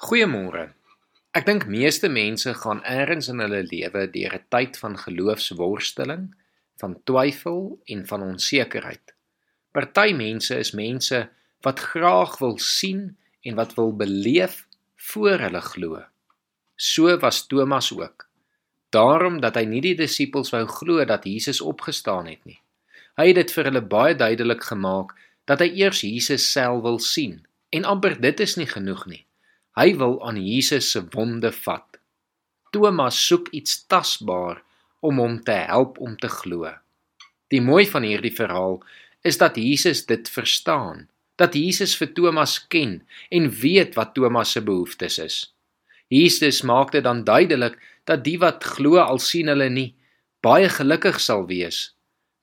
Goeiemôre. Ek dink meeste mense gaan eers in hulle lewe deur 'n tyd van geloofsworsteling, van twyfel en van onsekerheid. Party mense is mense wat graag wil sien en wat wil beleef voor hulle glo. So was Thomas ook. Daarom dat hy nie die disippels wou glo dat Jesus opgestaan het nie. Hy het dit vir hulle baie duidelik gemaak dat hy eers Jesus self wil sien en amper dit is nie genoeg nie. Hy wil aan Jesus se wonde vat. Thomas soek iets tasbaar om hom te help om te glo. Die mooi van hierdie verhaal is dat Jesus dit verstaan, dat Jesus vir Thomas ken en weet wat Thomas se behoeftes is. Jesus maak dit dan duidelik dat die wat glo al sien hulle nie baie gelukkig sal wees,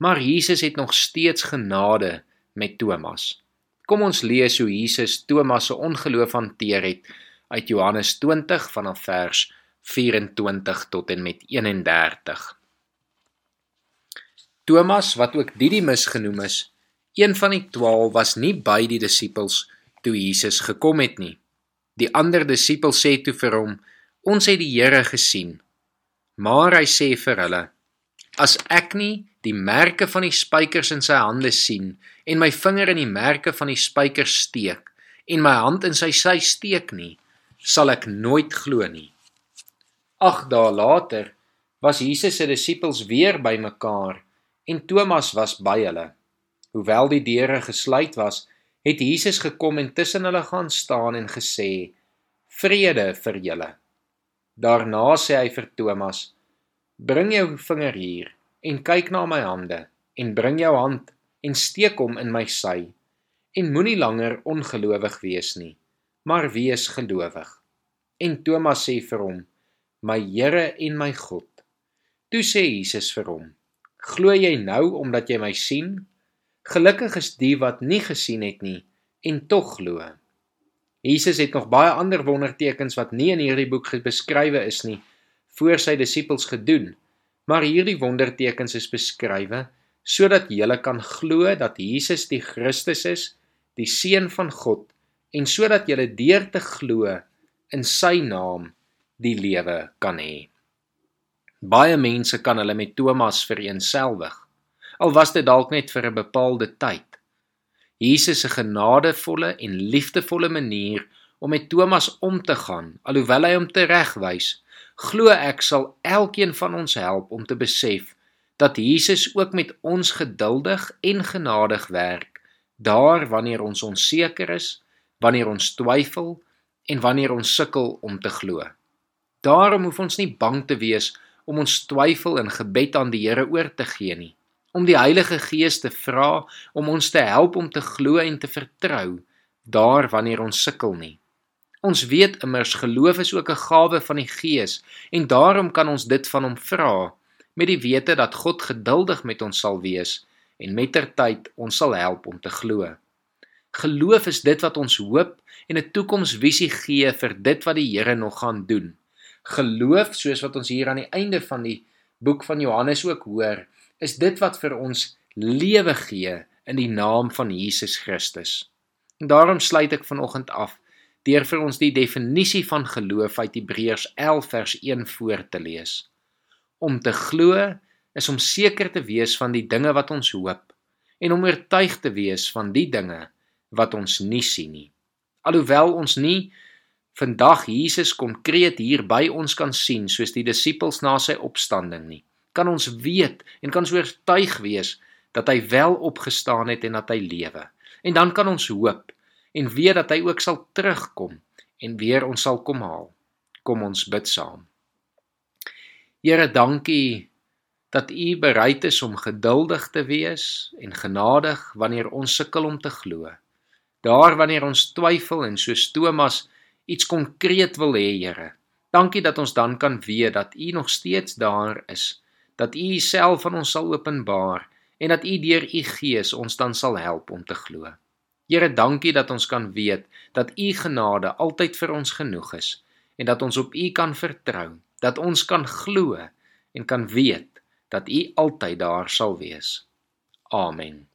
maar Jesus het nog steeds genade met Thomas. Kom ons lees hoe Jesus Thomas se ongeloof hanteer het uit Johannes 20 vanaf vers 24 tot en met 31. Thomas wat ook Didimus genoem is, een van die 12 was nie by die disippels toe Jesus gekom het nie. Die ander disipels sê toe vir hom: "Ons het die Here gesien." Maar hy sê vir hulle: "As ek nie die merke van die spykers in sy hande sien en my vinger in die merke van die spykers steek en my hand in sy sy steek nie, sal ek nooit glo nie. Ag dae later was Jesus se disippels weer bymekaar en Thomas was by hulle. Hoewel die deure gesluit was, het Jesus gekom en tussen hulle gaan staan en gesê: "Vrede vir julle." Daarna sê hy vir Thomas: "Bring jou vinger hier en kyk na my hande en bring jou hand en steek hom in my sy en moenie langer ongelowig wees nie maar wees gelowig. En Thomas sê vir hom: "My Here en my God." Toe sê Jesus vir hom: "Glo jy nou omdat jy my sien? Gelukkig is die wat nie gesien het nie en tog glo." Jesus het nog baie ander wondertekens wat nie in hierdie boek beskrywe is nie, voor sy disippels gedoen, maar hierdie wondertekens is beskrywe sodat jy kan glo dat Jesus die Christus is, die seun van God en sodat jy deur te glo in sy naam die lewe kan hê. Baie mense kan hulle met Thomas vereensgewig, al was dit dalk net vir 'n bepaalde tyd. Jesus se genadevolle en liefdevolle manier om met Thomas om te gaan, alhoewel hy hom teregwys, glo ek sal elkeen van ons help om te besef dat Jesus ook met ons geduldig en genadig werk, daar wanneer ons onseker is, wanneer ons twyfel en wanneer ons sukkel om te glo. Daarom hoef ons nie bang te wees om ons twyfel in gebed aan die Here oor te gee nie, om die Heilige Gees te vra om ons te help om te glo en te vertrou daar wanneer ons sukkel nie. Ons weet immers geloof is ook 'n gawe van die Gees en daarom kan ons dit van hom vra met die wete dat God geduldig met ons sal wees en mettertyd ons sal help om te glo. Geloof is dit wat ons hoop en 'n toekomsvisie gee vir dit wat die Here nog gaan doen. Geloof, soos wat ons hier aan die einde van die boek van Johannes ook hoor, is dit wat vir ons lewe gee in die naam van Jesus Christus. En daarom sluit ek vanoggend af deur vir ons die definisie van geloof uit Hebreërs 11 vers 1 voor te lees. Om te glo is om seker te wees van die dinge wat ons hoop en om oortuig te wees van die dinge wat ons nie sien nie. Alhoewel ons nie vandag Jesus konkreet hier by ons kan sien soos die disippels na sy opstanding nie, kan ons weet en kan so oortuig wees dat hy wel opgestaan het en dat hy lewe. En dan kan ons hoop en weet dat hy ook sal terugkom en weer ons sal kom haal. Kom ons bid saam. Here, dankie dat U bereid is om geduldig te wees en genadig wanneer ons sukkel om te glo. Daar wanneer ons twyfel en soos Thomas iets konkreet wil hê, Here. Dankie dat ons dan kan weet dat U nog steeds daar is, dat U Uself aan ons sal openbaar en dat U deur U Gees ons dan sal help om te glo. Here, dankie dat ons kan weet dat U genade altyd vir ons genoeg is en dat ons op U kan vertrou, dat ons kan glo en kan weet dat U altyd daar sal wees. Amen.